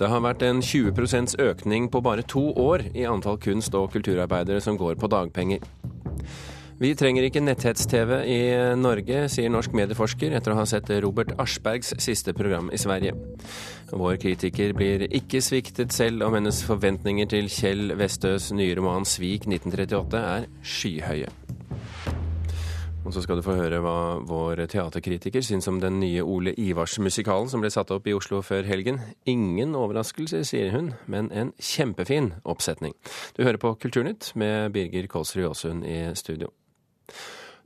Det har vært en 20% økning på bare to år i antall kunst- og kulturarbeidere som går på dagpenger. Vi trenger ikke netthets-TV i Norge, sier norsk medieforsker etter å ha sett Robert Aschbergs siste program i Sverige. Vår kritiker blir ikke sviktet selv om hennes forventninger til Kjell Vestøs nye roman 'Svik 1938' er skyhøye. Og så skal du få høre hva vår teaterkritiker syns om den nye Ole Ivars-musikalen som ble satt opp i Oslo før helgen. Ingen overraskelse, sier hun, men en kjempefin oppsetning. Du hører på Kulturnytt med Birger Kolsrud Aasund i studio.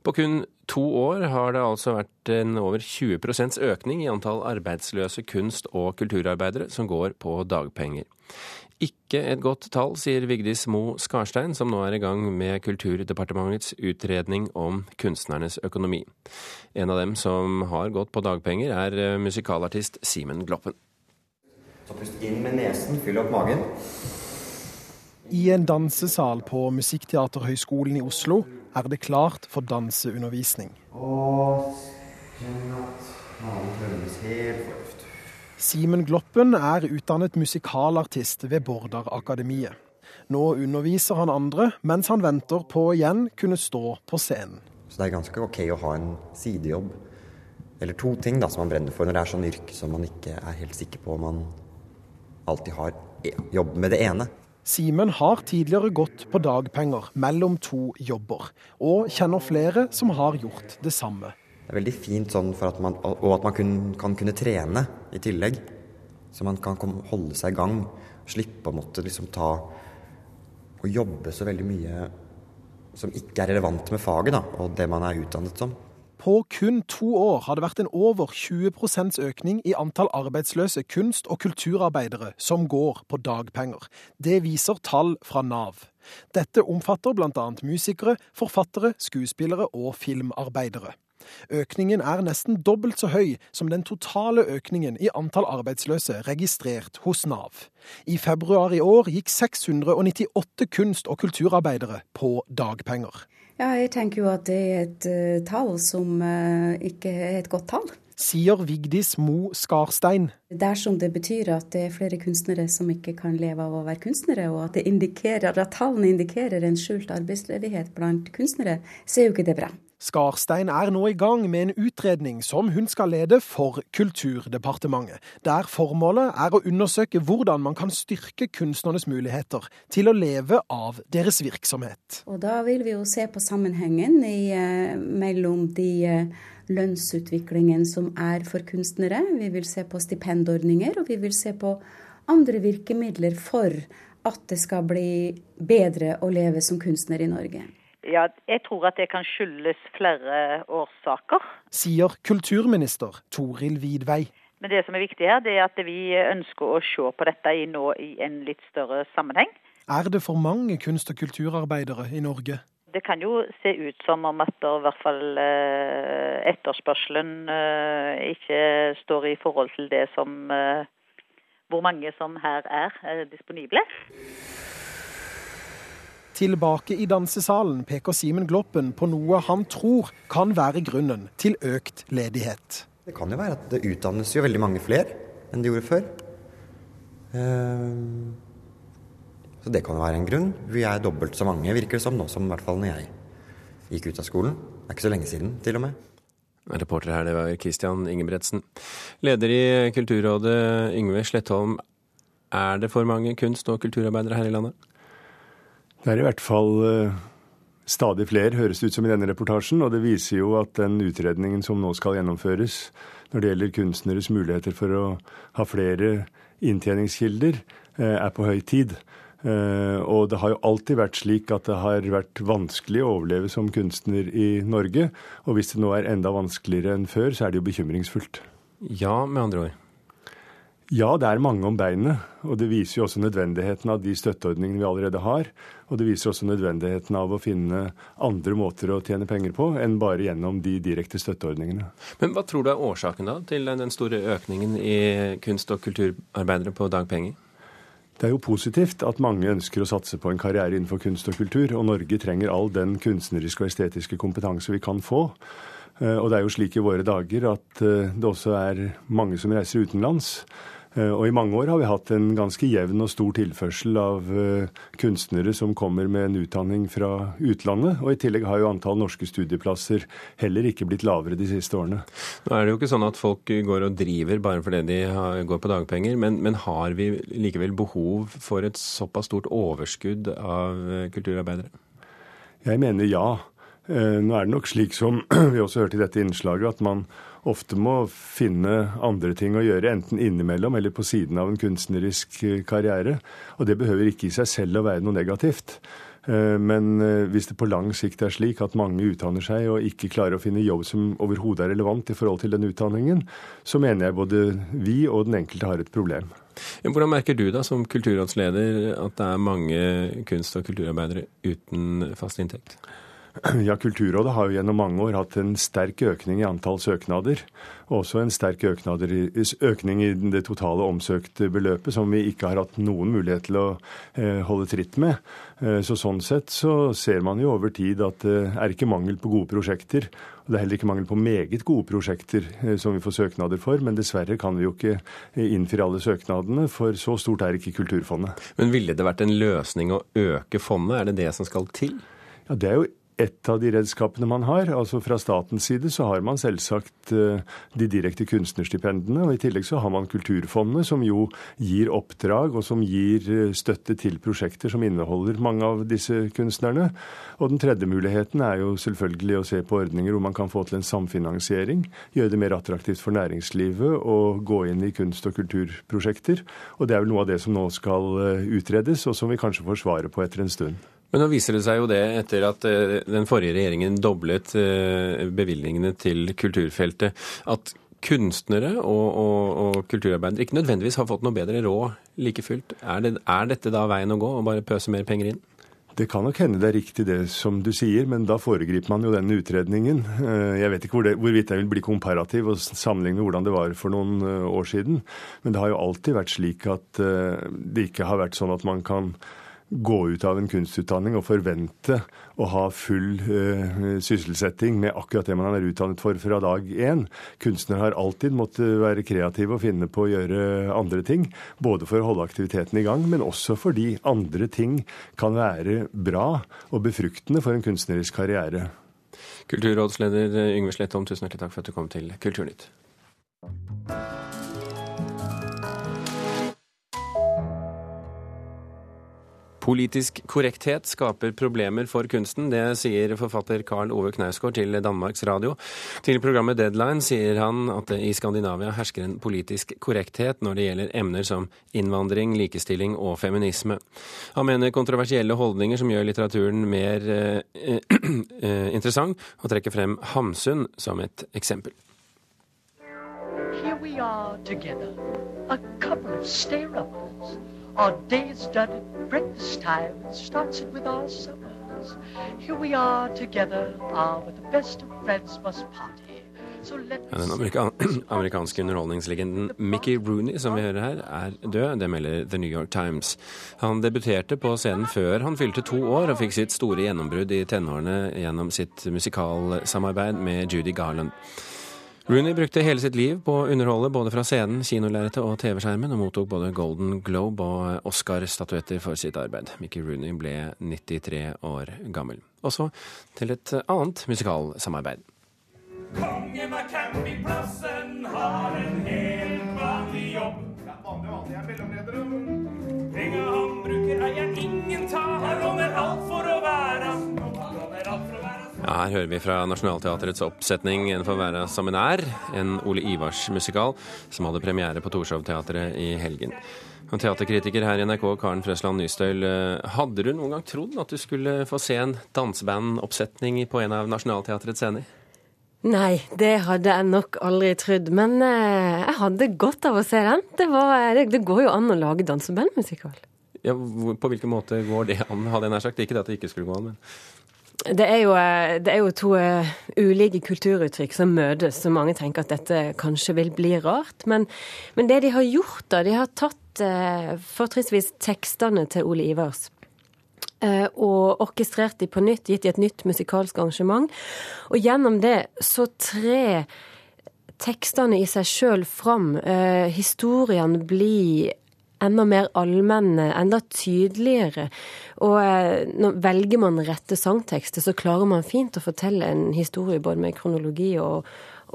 På kun to år har det altså vært en over 20% økning i antall arbeidsløse kunst- og kulturarbeidere som går på dagpenger. Ikke et godt tall, sier Vigdis Mo Skarstein, som nå er i gang med Kulturdepartementets utredning om kunstnernes økonomi. En av dem som har gått på dagpenger, er eh, musikalartist Simen Gloppen. Så pust inn med nesen, fyll opp magen. I en dansesal på Musikkteaterhøgskolen i Oslo er det klart for danseundervisning. Simen Gloppen er utdannet musikalartist ved Bordar-akademiet. Nå underviser han andre, mens han venter på å igjen kunne stå på scenen. Så det er ganske ok å ha en sidejobb, eller to ting da, som man brenner for når det er sånn yrke som man ikke er helt sikker på om man alltid har e- jobb med det ene. Simen har tidligere gått på dagpenger mellom to jobber, og kjenner flere som har gjort det samme. Det er veldig fint sånn at man, og at man kun, kan kunne trene i tillegg. Så man kan holde seg i gang. Slippe å måtte liksom ta og jobbe så veldig mye som ikke er relevant med faget da, og det man er utdannet som. På kun to år har det vært en over 20% økning i antall arbeidsløse kunst- og kulturarbeidere som går på dagpenger. Det viser tall fra Nav. Dette omfatter bl.a. musikere, forfattere, skuespillere og filmarbeidere. Økningen er nesten dobbelt så høy som den totale økningen i antall arbeidsløse registrert hos Nav. I februar i år gikk 698 kunst- og kulturarbeidere på dagpenger. Ja, jeg tenker jo at det er et uh, tall som uh, ikke er et godt tall. Sier Vigdis Mo Skarstein. Dersom det betyr at det er flere kunstnere som ikke kan leve av å være kunstnere, og at, det indikerer, at tallene indikerer en skjult arbeidsledighet blant kunstnere, så er jo ikke det bra. Skarstein er nå i gang med en utredning som hun skal lede for Kulturdepartementet, der formålet er å undersøke hvordan man kan styrke kunstnernes muligheter til å leve av deres virksomhet. Og da vil vi jo se på sammenhengen i, eh, mellom de eh, lønnsutviklingen som er for kunstnere. Vi vil se på stipendordninger, og vi vil se på andre virkemidler for at det skal bli bedre å leve som kunstner i Norge. Ja, jeg tror at det kan skyldes flere årsaker. Sier kulturminister Toril Vidvei. Men det som er viktig her, det er at vi ønsker å se på dette i nå i en litt større sammenheng. Er det for mange kunst- og kulturarbeidere i Norge? Det kan jo se ut som om at i hvert fall eh, etterspørselen eh, ikke står i forhold til det som eh, hvor mange som her er disponible. Tilbake i dansesalen peker Simen Gloppen på noe han tror kan være grunnen til økt ledighet. Det kan jo være at det utdannes jo veldig mange flere enn det gjorde før. Så det kan jo være en grunn. Vi er dobbelt så mange, virker det som nå, som i hvert fall når jeg gikk ut av skolen. Det er ikke så lenge siden, til og med. Reporter her, det var Christian Ingebretsen. Leder i Kulturrådet, Yngve Slettholm. Er det for mange kunst- og kulturarbeidere her i landet? Det er i hvert fall uh, stadig flere, høres det ut som i denne reportasjen. Og det viser jo at den utredningen som nå skal gjennomføres når det gjelder kunstneres muligheter for å ha flere inntjeningskilder, uh, er på høy tid. Uh, og det har jo alltid vært slik at det har vært vanskelig å overleve som kunstner i Norge. Og hvis det nå er enda vanskeligere enn før, så er det jo bekymringsfullt. Ja, med andre ord. Ja, det er mange om beinet. Og det viser jo også nødvendigheten av de støtteordningene vi allerede har. Og det viser også nødvendigheten av å finne andre måter å tjene penger på enn bare gjennom de direkte støtteordningene. Men hva tror du er årsaken da til den store økningen i kunst- og kulturarbeidere på dagpenger? Det er jo positivt at mange ønsker å satse på en karriere innenfor kunst og kultur, og Norge trenger all den kunstneriske og estetiske kompetanse vi kan få. Og det er jo slik i våre dager at det også er mange som reiser utenlands. Eh, og i mange år har vi hatt en ganske jevn og stor tilførsel av eh, kunstnere som kommer med en utdanning fra utlandet. Og i tillegg har jo antall norske studieplasser heller ikke blitt lavere de siste årene. Nå er det jo ikke sånn at folk går og driver bare fordi de går på dagpenger, men, men har vi likevel behov for et såpass stort overskudd av eh, kulturarbeidere? Jeg mener ja. Nå er det nok slik som vi også hørte i dette innslaget, at man ofte må finne andre ting å gjøre, enten innimellom eller på siden av en kunstnerisk eh, karriere. Og det behøver ikke i seg selv å være noe negativt. Eh, men eh, hvis det på lang sikt er slik at mange utdanner seg og ikke klarer å finne jobb som overhodet er relevant i forhold til den utdanningen, så mener jeg både vi og den enkelte har et problem. Hvordan merker du da som kulturrådsleder at det er mange kunst- og kulturarbeidere uten fast inntekt? Ja, Kulturrådet har jo gjennom mange år hatt en sterk økning i antall søknader. Og også en sterk økning i det totale omsøkte beløpet, som vi ikke har hatt noen mulighet til å eh, holde tritt med. Eh, så Sånn sett så ser man jo over tid at det er ikke mangel på gode prosjekter. Og det er heller ikke mangel på meget gode prosjekter eh, som vi får søknader for. Men dessverre kan vi jo ikke innfri alle søknadene, for så stort er ikke Kulturfondet. Men ville det vært en løsning å øke fondet? Er det det som skal til? Ja, Det er jo et av de redskapene man har. Altså Fra statens side så har man selvsagt eh, de direkte kunstnerstipendene. Og i tillegg så har man Kulturfondet, som jo gir oppdrag og som gir eh, støtte til prosjekter som inneholder mange av disse kunstnerne. Og den tredje muligheten er jo selvfølgelig å se på ordninger hvor man kan få til en samfinansiering. Gjøre det mer attraktivt for næringslivet å gå inn i kunst- og kulturprosjekter. Og det er vel noe av det som nå skal eh, utredes, og som vi kanskje får svaret på etter en stund. Men nå viser det seg jo det, etter at eh, den forrige regjeringen doblet eh, bevilgningene til kulturfeltet, at kunstnere og, og, og, kulturarbeidere ikke nødvendigvis har fått noe bedre råd like fullt. Er, det, er dette da veien å gå, å bare pøse mer penger inn? Det kan nok hende det er riktig det som du sier, men da foregriper man jo denne utredningen. Eh, jeg vet ikke hvor det, hvorvidt jeg vil bli komparativ og sammenligne hvordan det var for noen år siden. Men det har jo alltid vært slik at det ikke har vært sånn at man kan gå ut av en kunstutdanning og forvente å ha full uh, sysselsetting med akkurat det man er utdannet for fra dag én. Kunstnere har alltid måttet være kreative og finne på å gjøre andre ting. Både for å holde aktiviteten i gang, men også fordi andre ting kan være bra og befruktende for en kunstnerisk karriere. Kulturrådsleder Yngve Slettholm, tusen hjertelig takk for at du kom til Kulturnytt. Politisk korrekthet skaper problemer for kunsten. Det sier forfatter Karl Ove Knausgård til Danmarks Radio. Til programmet Deadline sier han at det i Skandinavia hersker en politisk korrekthet når det gjelder emner som innvandring, likestilling og feminisme. Han mener kontroversielle holdninger som gjør litteraturen mer eh, eh, interessant, og trekker frem Hamsun som et eksempel. Here we are together, a couple of stay-uppers. Our day's done at breakfast time and starts it with our suppers. Here we are together, ah, but the best of friends must party. Ja, den amerikan amerikanske underholdningslegenden Mickey Rooney som vi hører her, er død. Det melder The New York Times. Han debuterte på scenen før han fylte to år, og fikk sitt store gjennombrudd i tenårene gjennom sitt musikalsamarbeid med Judy Garland. Rooney brukte hele sitt liv på å underholde både fra scenen, kinolerretet og TV-skjermen, og mottok både Golden Globe og Oscar-statuetter for sitt arbeid. Mickey Rooney ble 93 år gammel. Og så til et annet musikalsamarbeid. Kongen av campingplassen har en helt vanlig jobb. Ja, vanlig, vanlig er han bruker eier ingen ta, han låner alt for å være ja, her hører vi fra Nationaltheatrets oppsetning 'En får være som en er', en Ole Ivars-musikal som hadde premiere på Torshov-teatret i helgen. Og teaterkritiker her i NRK, Karen Frøsland Nystøyl, eh, hadde du noen gang trodd at du skulle få se en dansebandoppsetning på en av Nationaltheatrets scener? Nei, det hadde jeg nok aldri trodd. Men eh, jeg hadde godt av å se den. Det, var, det, det går jo an å lage dansebandmusikal. Ja, på hvilken måte går det an, hadde jeg nær sagt. Ikke det at det ikke skulle gå an, men det er, jo, eh, det er jo, to uh, ulike kulturuttrykk som møtes, så mange tenker at dette kanskje vil bli rart. Men, men det de har gjort, da, de har tatt uh, fortrinnsvis tekstene til Ole Ivars. Uh, og orkestrert de på nytt, gitt de et nytt musikalsk arrangement. Og gjennom det så tre tekstene i seg sjøl fram. Eh, historiene blir enda mer allmenne, enda tydeligere. Og eh, når velger man rette sangtekster, så klarer man fint å fortelle en historie både med kronologi og,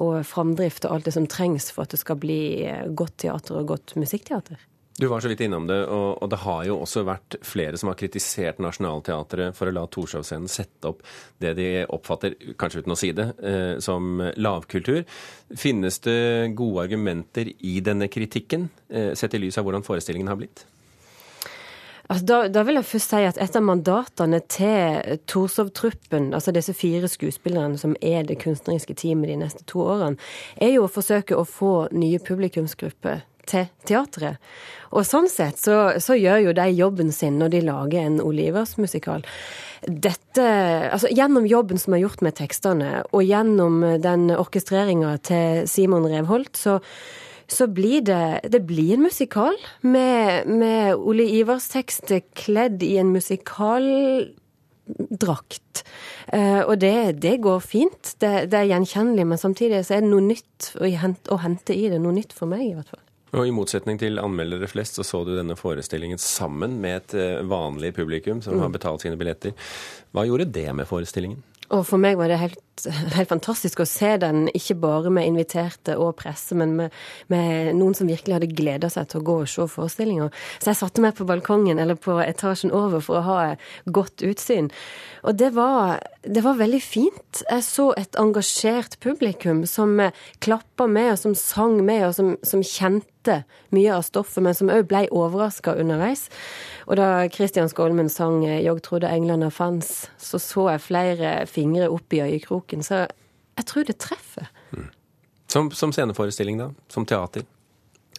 og framdrift og alt det som trengs for at det skal bli eh, godt teater og godt musikkteater. Du var så vidt innom det, og, det har jo også vært flere som har kritisert Nationaltheatret for å la Torshov-scenen sette opp det de oppfatter, kanskje uten å si det, eh, som lavkultur. Finnes det gode argumenter i denne kritikken, sett i lys av hvordan forestillingen har blitt? Altså, da, da, vil jeg først si at et av mandatene til Torshov-truppen, altså disse fire skuespillerne som er det kunstneriske teamet de neste to årene, er jo å forsøke å få nye publikumsgrupper til teatret. Og sånn sett så, så, gjør jo de jobben sin når de lager en Olivers-musikal. Dette, altså Gjennom jobben som er gjort med tekstene, og gjennom den orkestreringa til Simon Revholt, så, så blir det, det blir en musikal med, med Ole Ivers tekst kledd i en musikaldrakt. Uh, og det, det, går fint. Det, det, er gjenkjennelig, men samtidig så er det noe nytt å hente, å hente i det. Noe nytt for meg, i hvert fall. Og I motsetning til anmeldere flest, så så du denne forestillingen sammen med et eh, vanlig publikum som mm. har betalt sine billetter. Hva gjorde det med forestillingen? Og for meg var det helt, helt, fantastisk å se den, ikke bare med inviterte og presse, men med, med noen som virkelig hadde gleda seg til å gå og se forestillinga. Så jeg satte meg på balkongen eller på etasjen over for å ha godt utsyn. Og det var, det var veldig fint. Jeg så et engasjert publikum som klappa med, og som sang med, og som, som kjente mye av stoffet, men som òg blei overraska underveis. Og da Christian Skolmen sang 'Jeg trodde englene fanns', så så jeg flere fingre opp i øyekroken. Så jeg tror det treffer. Mm. Som, som sceneforestilling, da? Som teater?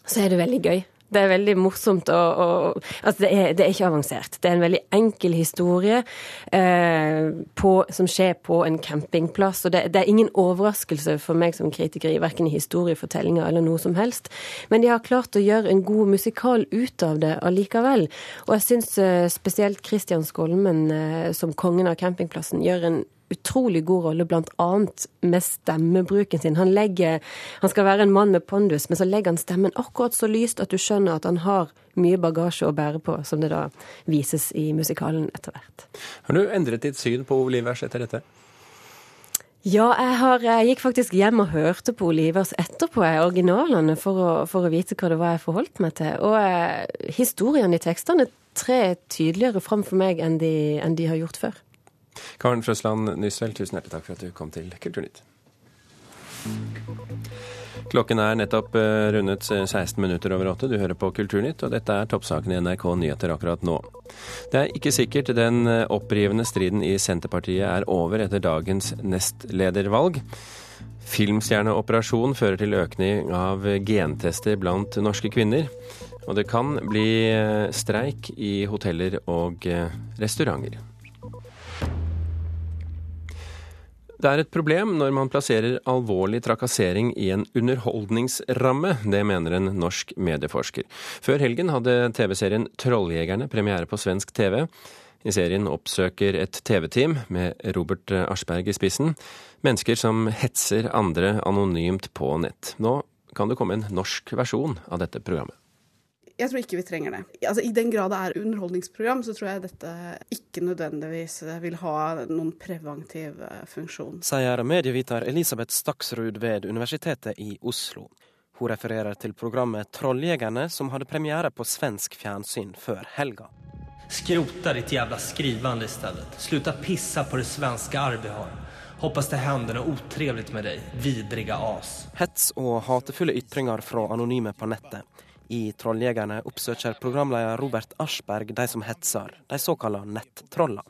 Så er det veldig gøy. Det er veldig morsomt og, og Altså, det er, det er, ikke avansert. Det er en veldig enkel historie eh, på, som skjer på en campingplass. Og det, det, er ingen overraskelse for meg som kritiker i verken historiefortellinger eller noe som helst. Men de har klart å gjøre en god musikal ut av det allikevel. Og jeg syns eh, spesielt Christian Skolmen eh, som kongen av campingplassen gjør en utrolig god rolle, bl.a. med stemmebruken sin. Han, legger, han skal være en mann med pondus, men så legger han stemmen akkurat så lyst at du skjønner at han har mye bagasje å bære på, som det da vises i musikalen etter hvert. Har du endret ditt syn på Olivers etter dette? Ja, jeg, har, jeg, gikk faktisk hjem og hørte på Olivers etterpå, originalene, for å, for å, vite hva det var jeg forholdt meg til. Og eh, historiene i tekstene trer tydeligere fram for meg enn de, enn de har gjort før. Karen Frøsland Nysveld, tusen hjertelig takk for at du kom til Kulturnytt. Klokken er nettopp eh, rundet 16 minutter over åtte. Du hører på Kulturnytt, og dette er toppsakene i NRK Nyheter akkurat nå. Det er ikke sikkert den eh, opprivende striden i Senterpartiet er over etter dagens nestledervalg. Filmstjerneoperasjon fører til økning av gentester blant norske kvinner. Og det kan bli eh, streik i hoteller og restauranter. Det er et problem når man plasserer alvorlig trakassering i en underholdningsramme. Det mener en norsk medieforsker. Før helgen hadde TV-serien Trolljegerne premiere på svensk TV. I serien oppsøker et TV-team, med Robert Aschberg i spissen, mennesker som hetser andre anonymt på nett. Nå kan det komme en norsk versjon av dette programmet. Jeg tror ikke vi trenger det. Altså, I den grad det er underholdningsprogram, så tror jeg dette ikke nødvendigvis vil ha noen preventiv eh, funksjon. Sier medieviter Elisabeth Staksrud ved Universitetet i Oslo. Hun refererer til programmet Trolljegerne, som hadde premiere på svensk fjernsyn før helga. Skrota ditt jævla skrivende i stedet. Sluta pisse på det svenske arvet vi har. Hoppas det hender noe utrivelig med deg, vidrige as. Hets og hatefulle ytringer fra anonyme på nettet. I Trolljegerne oppsøker programleder Robert Aschberg de som hetser, de såkalte nettrollene.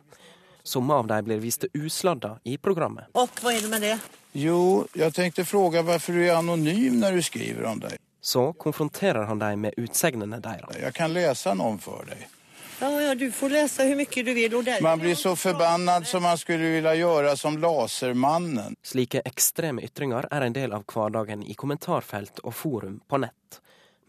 Somme av dem blir vist usladda i programmet. Og hva er det med det? Jo, jeg tenkte spørre hvorfor du er anonym når du skriver om deg. Så konfronterer han dem med utsegnene deres. Jeg kan lese noen for deg. Ja, ja, du får lese hvor mye du vil. Man blir så forbannet som man skulle ville gjøre som Lasermannen. Slike ekstreme ytringer er en del av hverdagen i kommentarfelt og forum på nett.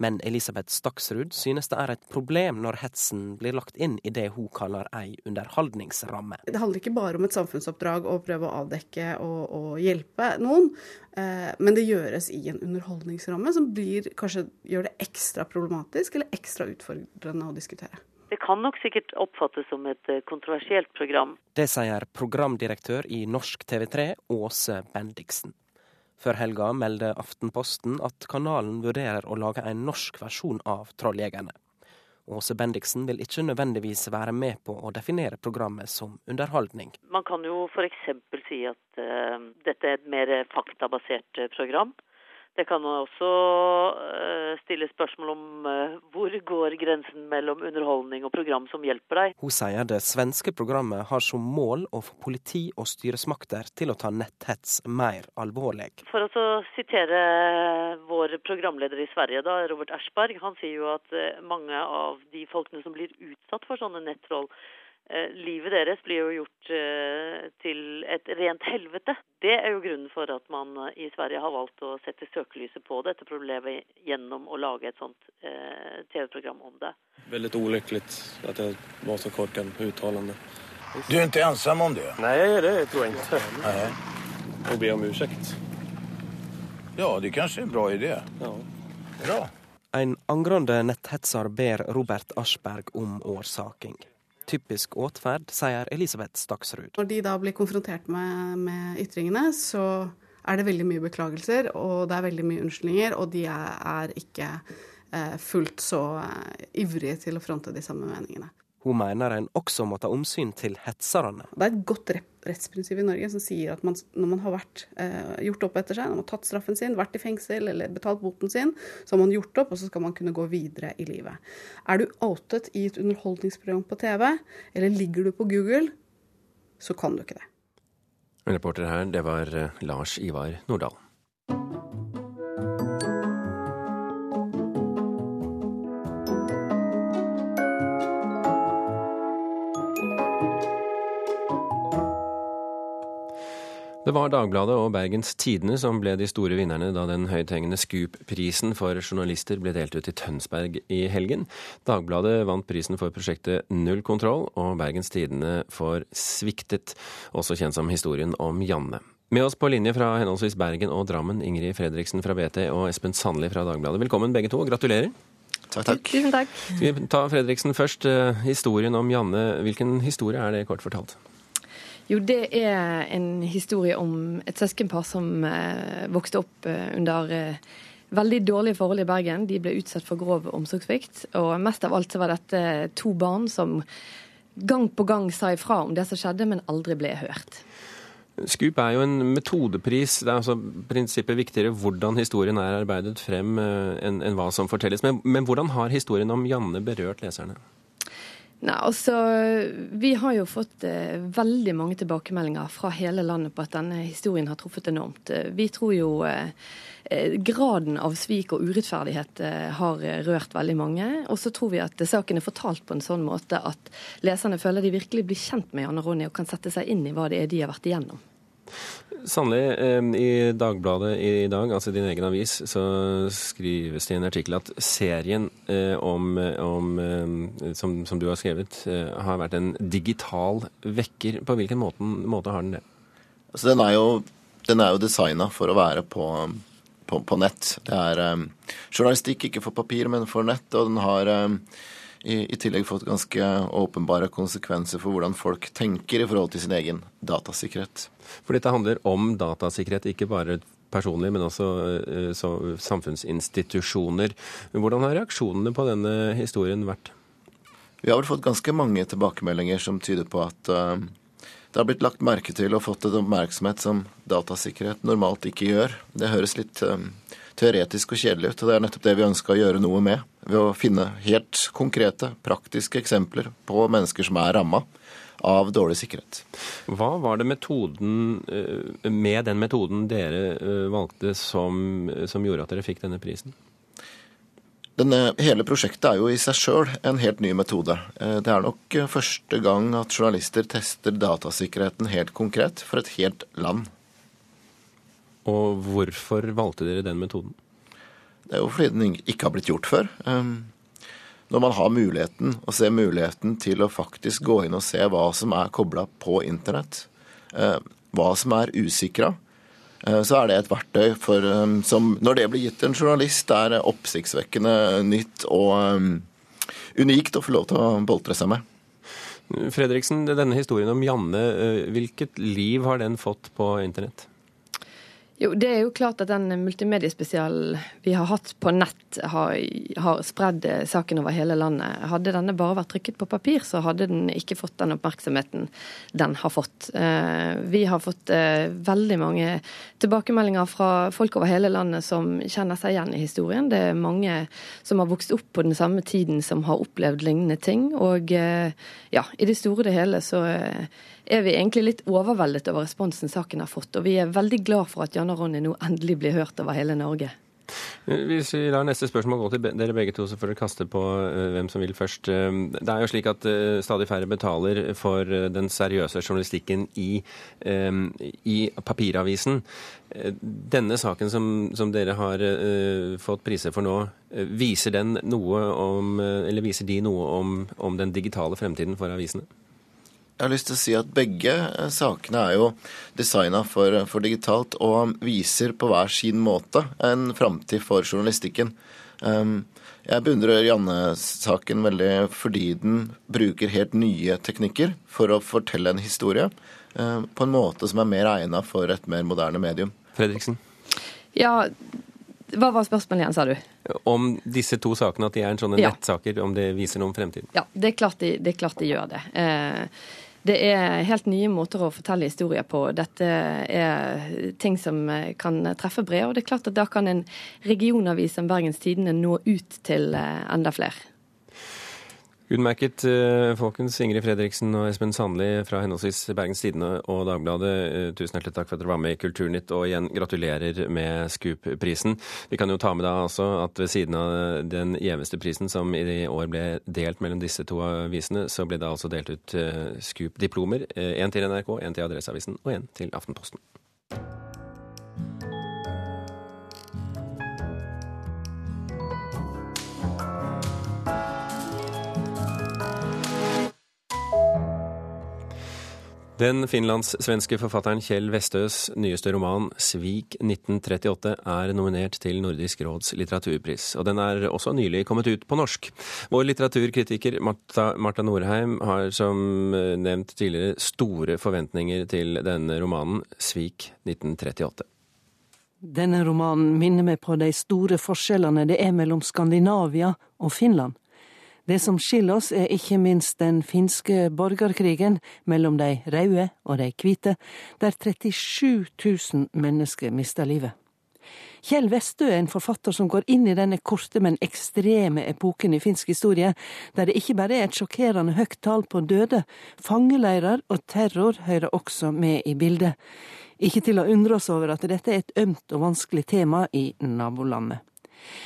Men Elisabeth Staksrud synes det er et problem når hetsen blir lagt inn i det hun kaller ei underholdningsramme. Det handler ikke bare om et samfunnsoppdrag å prøve å avdekke og, og hjelpe noen, eh, men det gjøres i en underholdningsramme som blir, kanskje gjør det ekstra problematisk eller ekstra utfordrende å diskutere. Det kan nok sikkert oppfattes som et eh, kontroversielt program. Det sier programdirektør i Norsk TV3, Åse Bendiksen. Før helga melder Aftenposten at kanalen vurderer å lage en norsk versjon av Trolljegerne. Åse Bendiksen vil ikke nødvendigvis være med på å definere programmet som underholdning. Man kan jo f.eks. si at uh, dette er et mer faktabasert program. Det kan også uh, stille spørsmål om uh, hvor går grensen mellom underholdning og program som hjelper deg. Hun sier det svenske programmet har som mål å få politi og styresmakter til å ta netthets mer alvorlig. For å sitere vår programleder i Sverige, da, Robert Ersberg, han sier jo at uh, mange av de folkene som blir utsatt for sånne nettroll, Eh, livet deres blir jo gjort eh, til et rent helvete. Det er jo grunnen for at man eh, i Sverige har valgt å sette søkelyset på dette problemet gjennom å lage et sånt TV-program om det. Veldig ulykkelig at jeg var så korkad uttalende. Du er ikke alene om det? Nei, det tror jeg ikke. Nei. Og be om unnskyldning. Ja, det kanskje er en bra idé. Ja. Bra. En angrende netthetser ber Robert Aschberg om årsaking. Typisk åtferd, sier Elisabeth Staksrud. Når de da blir konfrontert med, med, ytringene, så er det veldig mye beklagelser, og det er veldig mye unnskyldninger, og de er, er ikke eh, fullt så eh, ivrige til å fronte de samme meningene. Hun mener en også må ta omsyn til hetserne. Det er et godt rettsprinsipp i Norge som sier at man, når man har vært, eh, gjort opp etter seg, når man har tatt straffen sin, vært i fengsel eller betalt boten sin, så har man gjort opp, og så skal man kunne gå videre i livet. Er du outet i et underholdningsprogram på TV, eller ligger du på Google, så kan du ikke det. Reporter her, det var eh, Lars Ivar Nordahl. Det var Dagbladet og Bergens Tidende som ble de store vinnerne da den høythengende Scoop-prisen for journalister ble delt ut i Tønsberg i helgen. Dagbladet vant prisen for prosjektet Null kontroll, og Bergens Tidende for Sviktet, også kjent som historien om Janne. Med oss på linje fra henholdsvis Bergen og Drammen, Ingrid Fredriksen fra BT og Espen Sandli fra Dagbladet. Velkommen begge to, og gratulerer. Takk, takk. Tusen takk. Skal vi ta Fredriksen først. Eh, historien om Janne, hvilken historie er det kort fortalt? Jo, det er en historie om et søskenpar som eh, vokste opp eh, under eh, veldig dårlige forhold i Bergen. De ble utsatt for grov omsorgssvikt. Og mest av alt så var dette to barn som gang på gang sa ifra om det som skjedde, men aldri ble hørt. Scoop er jo en metodepris. Det er altså prinsippet viktigere hvordan historien er arbeidet frem enn en hva som fortelles. Men, men hvordan har historien om Janne berørt leserne? Nei, altså, Vi har jo fått eh, veldig mange tilbakemeldinger fra hele landet på at denne historien har truffet enormt. Eh, vi tror jo eh, eh, graden av svik og urettferdighet eh, har rørt veldig mange. Og så tror vi at saken er fortalt på en sånn måte at leserne føler de virkelig blir kjent med Janne Ronny og kan sette seg inn i hva det er de har vært igjennom. Sannelig, i Dagbladet i dag, altså din egen avis, så skrives det i en artikkel at serien eh, om, om som, som, du har skrevet, eh, har vært en digital vekker. På hvilken måte, måte har den det? Altså, den er jo, den jo designa for å være på, på, på nett. Det er um, journalistikk ikke for papir, men for nett. Og den har um, i, i, tillegg fått ganske åpenbare konsekvenser for hvordan folk tenker i forhold til sin egen datasikkerhet. For dette handler om datasikkerhet, ikke bare personlig, men også så, samfunnsinstitusjoner. Hvordan har reaksjonene på denne historien vært? Vi har vel fått ganske mange tilbakemeldinger som tyder på at uh, det har blitt lagt merke til og fått et oppmerksomhet som datasikkerhet normalt ikke gjør. Det høres litt um, teoretisk og kjedelig ut, og det er nettopp det vi ønska å gjøre noe med. Ved å finne helt konkrete, praktiske eksempler på mennesker som er ramma av dårlig sikkerhet. Hva var det metoden, eh, med den metoden dere eh, valgte som, som gjorde at dere fikk denne prisen? Denne, hele prosjektet er jo i seg sjøl en helt ny metode. Eh, det er nok første gang at journalister tester datasikkerheten helt konkret for et helt land. Og hvorfor valgte dere den metoden? Det er jo fordi den ikke har blitt gjort før. Når man har muligheten, og ser muligheten til å faktisk gå inn og se hva som er kobla på internett, hva som er usikra, så er det et verktøy for, som når det blir gitt en journalist, er oppsiktsvekkende nytt og unikt å få lov til å boltre seg med. Fredriksen, denne historien om Janne, hvilket liv har den fått på internett? Jo, Det er jo klart at den multimediespesialen vi har hatt på nett, har, har spredd saken over hele landet. Hadde denne bare vært trykket på papir, så hadde den ikke fått den oppmerksomheten den har fått. Eh, vi har fått eh, veldig mange tilbakemeldinger fra folk over hele landet som kjenner seg igjen i historien. Det er mange som har vokst opp på den samme tiden som har opplevd lignende ting. Og eh, ja, i det store og det hele så er vi egentlig litt overveldet over responsen saken har fått. Og vi er veldig glad for at Jan og Ronny nå endelig blir hørt over hele Norge. Hvis vi lar neste spørsmål gå til dere begge to, så får dere kaste på hvem som vil først. Det er jo slik at stadig færre betaler for den seriøse journalistikken i, i papiravisen. Denne saken som, som dere har fått priser for nå, viser, den noe om, eller viser de noe om, om den digitale fremtiden for avisene? Jeg har lyst til å si at begge eh, sakene er jo designa for, for, digitalt og viser på hver sin måte en framtid for journalistikken. Um, jeg beundrer Janne-saken veldig fordi den bruker helt nye teknikker for å fortelle en historie um, på en måte som er mer egna for et mer moderne medium. Fredriksen? Ja, hva var spørsmålet igjen, sa du? Om disse to sakene, at de er en sånne ja. nettsaker, om det viser noe om fremtiden? Ja, det er klart de, det, er klart de gjør det. Eh, det er helt nye måter å fortelle historier på. Dette er ting som kan treffe bred, og det er klart at da kan en regionavis som Bergens Tidende nå ut til eh, enda flere. Utmerket, eh, folkens. Ingrid Fredriksen og Espen Sandli fra henholdsvis Bergens Tidende og Dagbladet, eh, tusen hjertelig takk for at dere var med i Kulturnytt, og igjen gratulerer med Scoop-prisen. Vi kan jo ta med da altså at ved siden av den gjeveste prisen som i år ble delt mellom disse to avisene, så ble det altså delt ut eh, Scoop-diplomer. Én til NRK, én til Adresseavisen og én til Aftenposten. Den finlandssvenske forfatteren Kjell Vestøs nyeste roman 'Svik 1938' er nominert til Nordisk råds litteraturpris, og den er også nylig kommet ut på norsk. Vår litteraturkritiker Marta, Marta Norheim har som eh, nevnt tidligere store forventninger til denne romanen 'Svik 1938'. Denne romanen minner meg på de store forskjellene det er mellom Skandinavia og Finland. Det som skiller oss, er ikke minst den finske borgerkrigen mellom de røde og de hvite, der 37 000 mennesker mista livet. Kjell Westø er en forfatter som går inn i denne korte, men ekstreme epoken i finsk historie, der det ikke bare er et sjokkerende høyt tall på døde, fangeleirer og terror hører også med i bildet. Ikke til å undre oss over at dette er et ømt og vanskelig tema i nabolandet.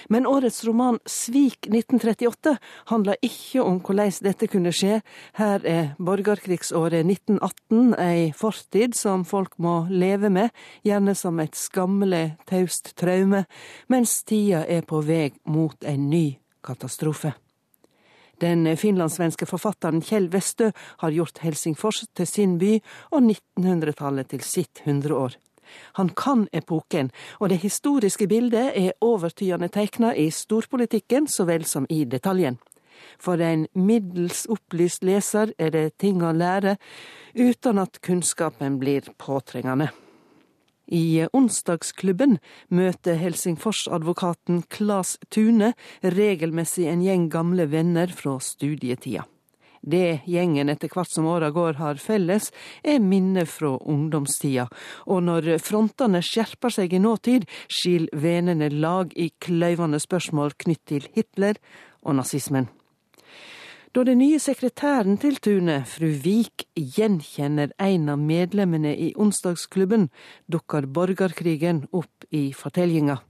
Men årets roman Svik 1938 handler ikke om hvordan dette kunne skje. Her er borgerkrigsåret 1918 ei fortid som folk må leve med, gjerne som et skammelig taust traume, mens tida er på vei mot en ny katastrofe. Den finlandssvenske forfatteren Kjell Westø har gjort Helsingfors til sin by og 1900-tallet til sitt hundreår. Han kan epoken, og det historiske bildet er overtydende tegna i storpolitikken så vel som i detaljen. For en middels opplyst leser er det ting å lære, uten at kunnskapen blir påtrengende. I onsdagsklubben møter Helsingfors-advokaten Klas Tune regelmessig en gjeng gamle venner fra studietida. Det gjengen etter hvert som åra går har felles, er minner fra ungdomstida, og når frontene skjerper seg i nåtid, skiller venene lag i kløyvende spørsmål knytt til Hitler og nazismen. Da den nye sekretæren til Tune, fru Vik, gjenkjenner en av medlemmene i onsdagsklubben, dukker borgerkrigen opp i fortellinga.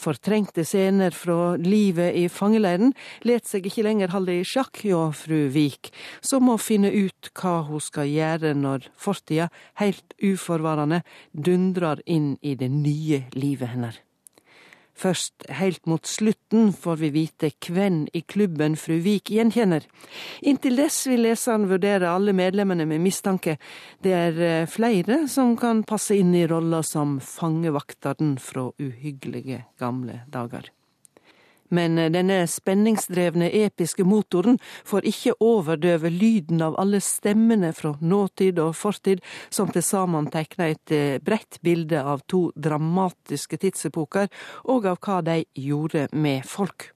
Fortrengte scener fra livet i fangeleiren let seg ikke lenger holde i sjakk hjå fru Vik, som må finne ut hva hun skal gjøre når fortida, helt uforvarende, dundrer inn i det nye livet hennes. Først helt mot slutten får vi vite hvem i klubben fru Vik gjenkjenner. Inntil dess vil leseren vurdere alle medlemmene med mistanke. Det er eh, flere som kan passe inn i rolla som fangevakteren fra uhyggelige gamle dager. Men eh, denne spenningsdrevne episke motoren får ikke overdøve lyden av alle stemmene fra nåtid og fortid, som til sammen tegner et eh, bredt bilde av to dramatiske tidsepoker, og av hva de gjorde med folk.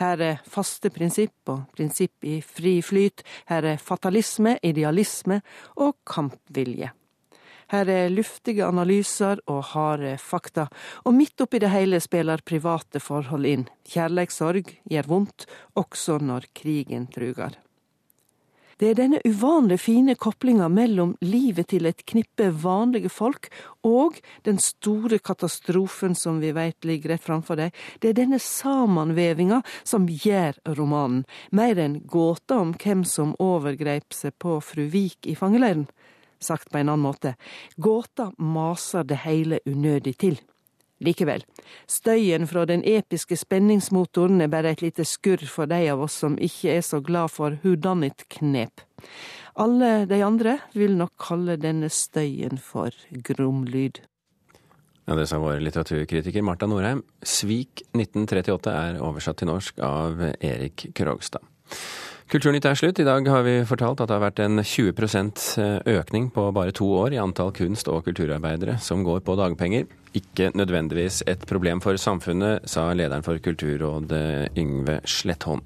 Her er faste prinsipp og prinsipp i fri flyt, her er fatalisme, idealisme og kampvilje. Her er luftige analyser og harde fakta, og midt oppi det hele spiller private forhold inn. Kjærleikssorg gjør vondt, også når krigen truger. Det er denne uvanlig fine koblinga mellom livet til et knippe vanlige folk og den store katastrofen som vi veit ligger rett framfor deg. Det er denne sammenvevinga som gjør romanen, mer enn gåta om hvem som overgrep seg på fru Vik i fangeleiren. Sagt på en annen måte, gåta maser det hele unødig til. Likevel, støyen fra den episke spenningsmotoren er bare et lite skurr for de av oss som ikke er så glad for hudannet knep. Alle de andre vil nok kalle denne støyen for gromlyd. Ja, Det sa vår litteraturkritiker Marta Norheim. 'Svik 1938' er oversatt til norsk av Erik Krogstad. Kulturnytt er slutt. I dag har vi fortalt at det har vært en 20% økning på bare to år i antall kunst- og kulturarbeidere som går på dagpenger. Ikke nødvendigvis et problem for samfunnet, sa lederen for Kulturrådet Yngve Slettholm.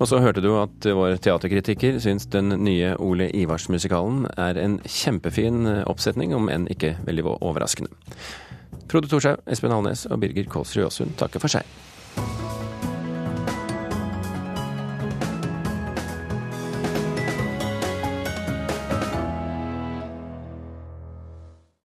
Og så hørte du at vår teaterkritiker syns den nye Ole Ivars-musikalen er en kjempefin oppsetning, om enn ikke veldig overraskende. Frode Thorshaug, Espen Alnes og Birger Kålsrud Aasund takker for seg.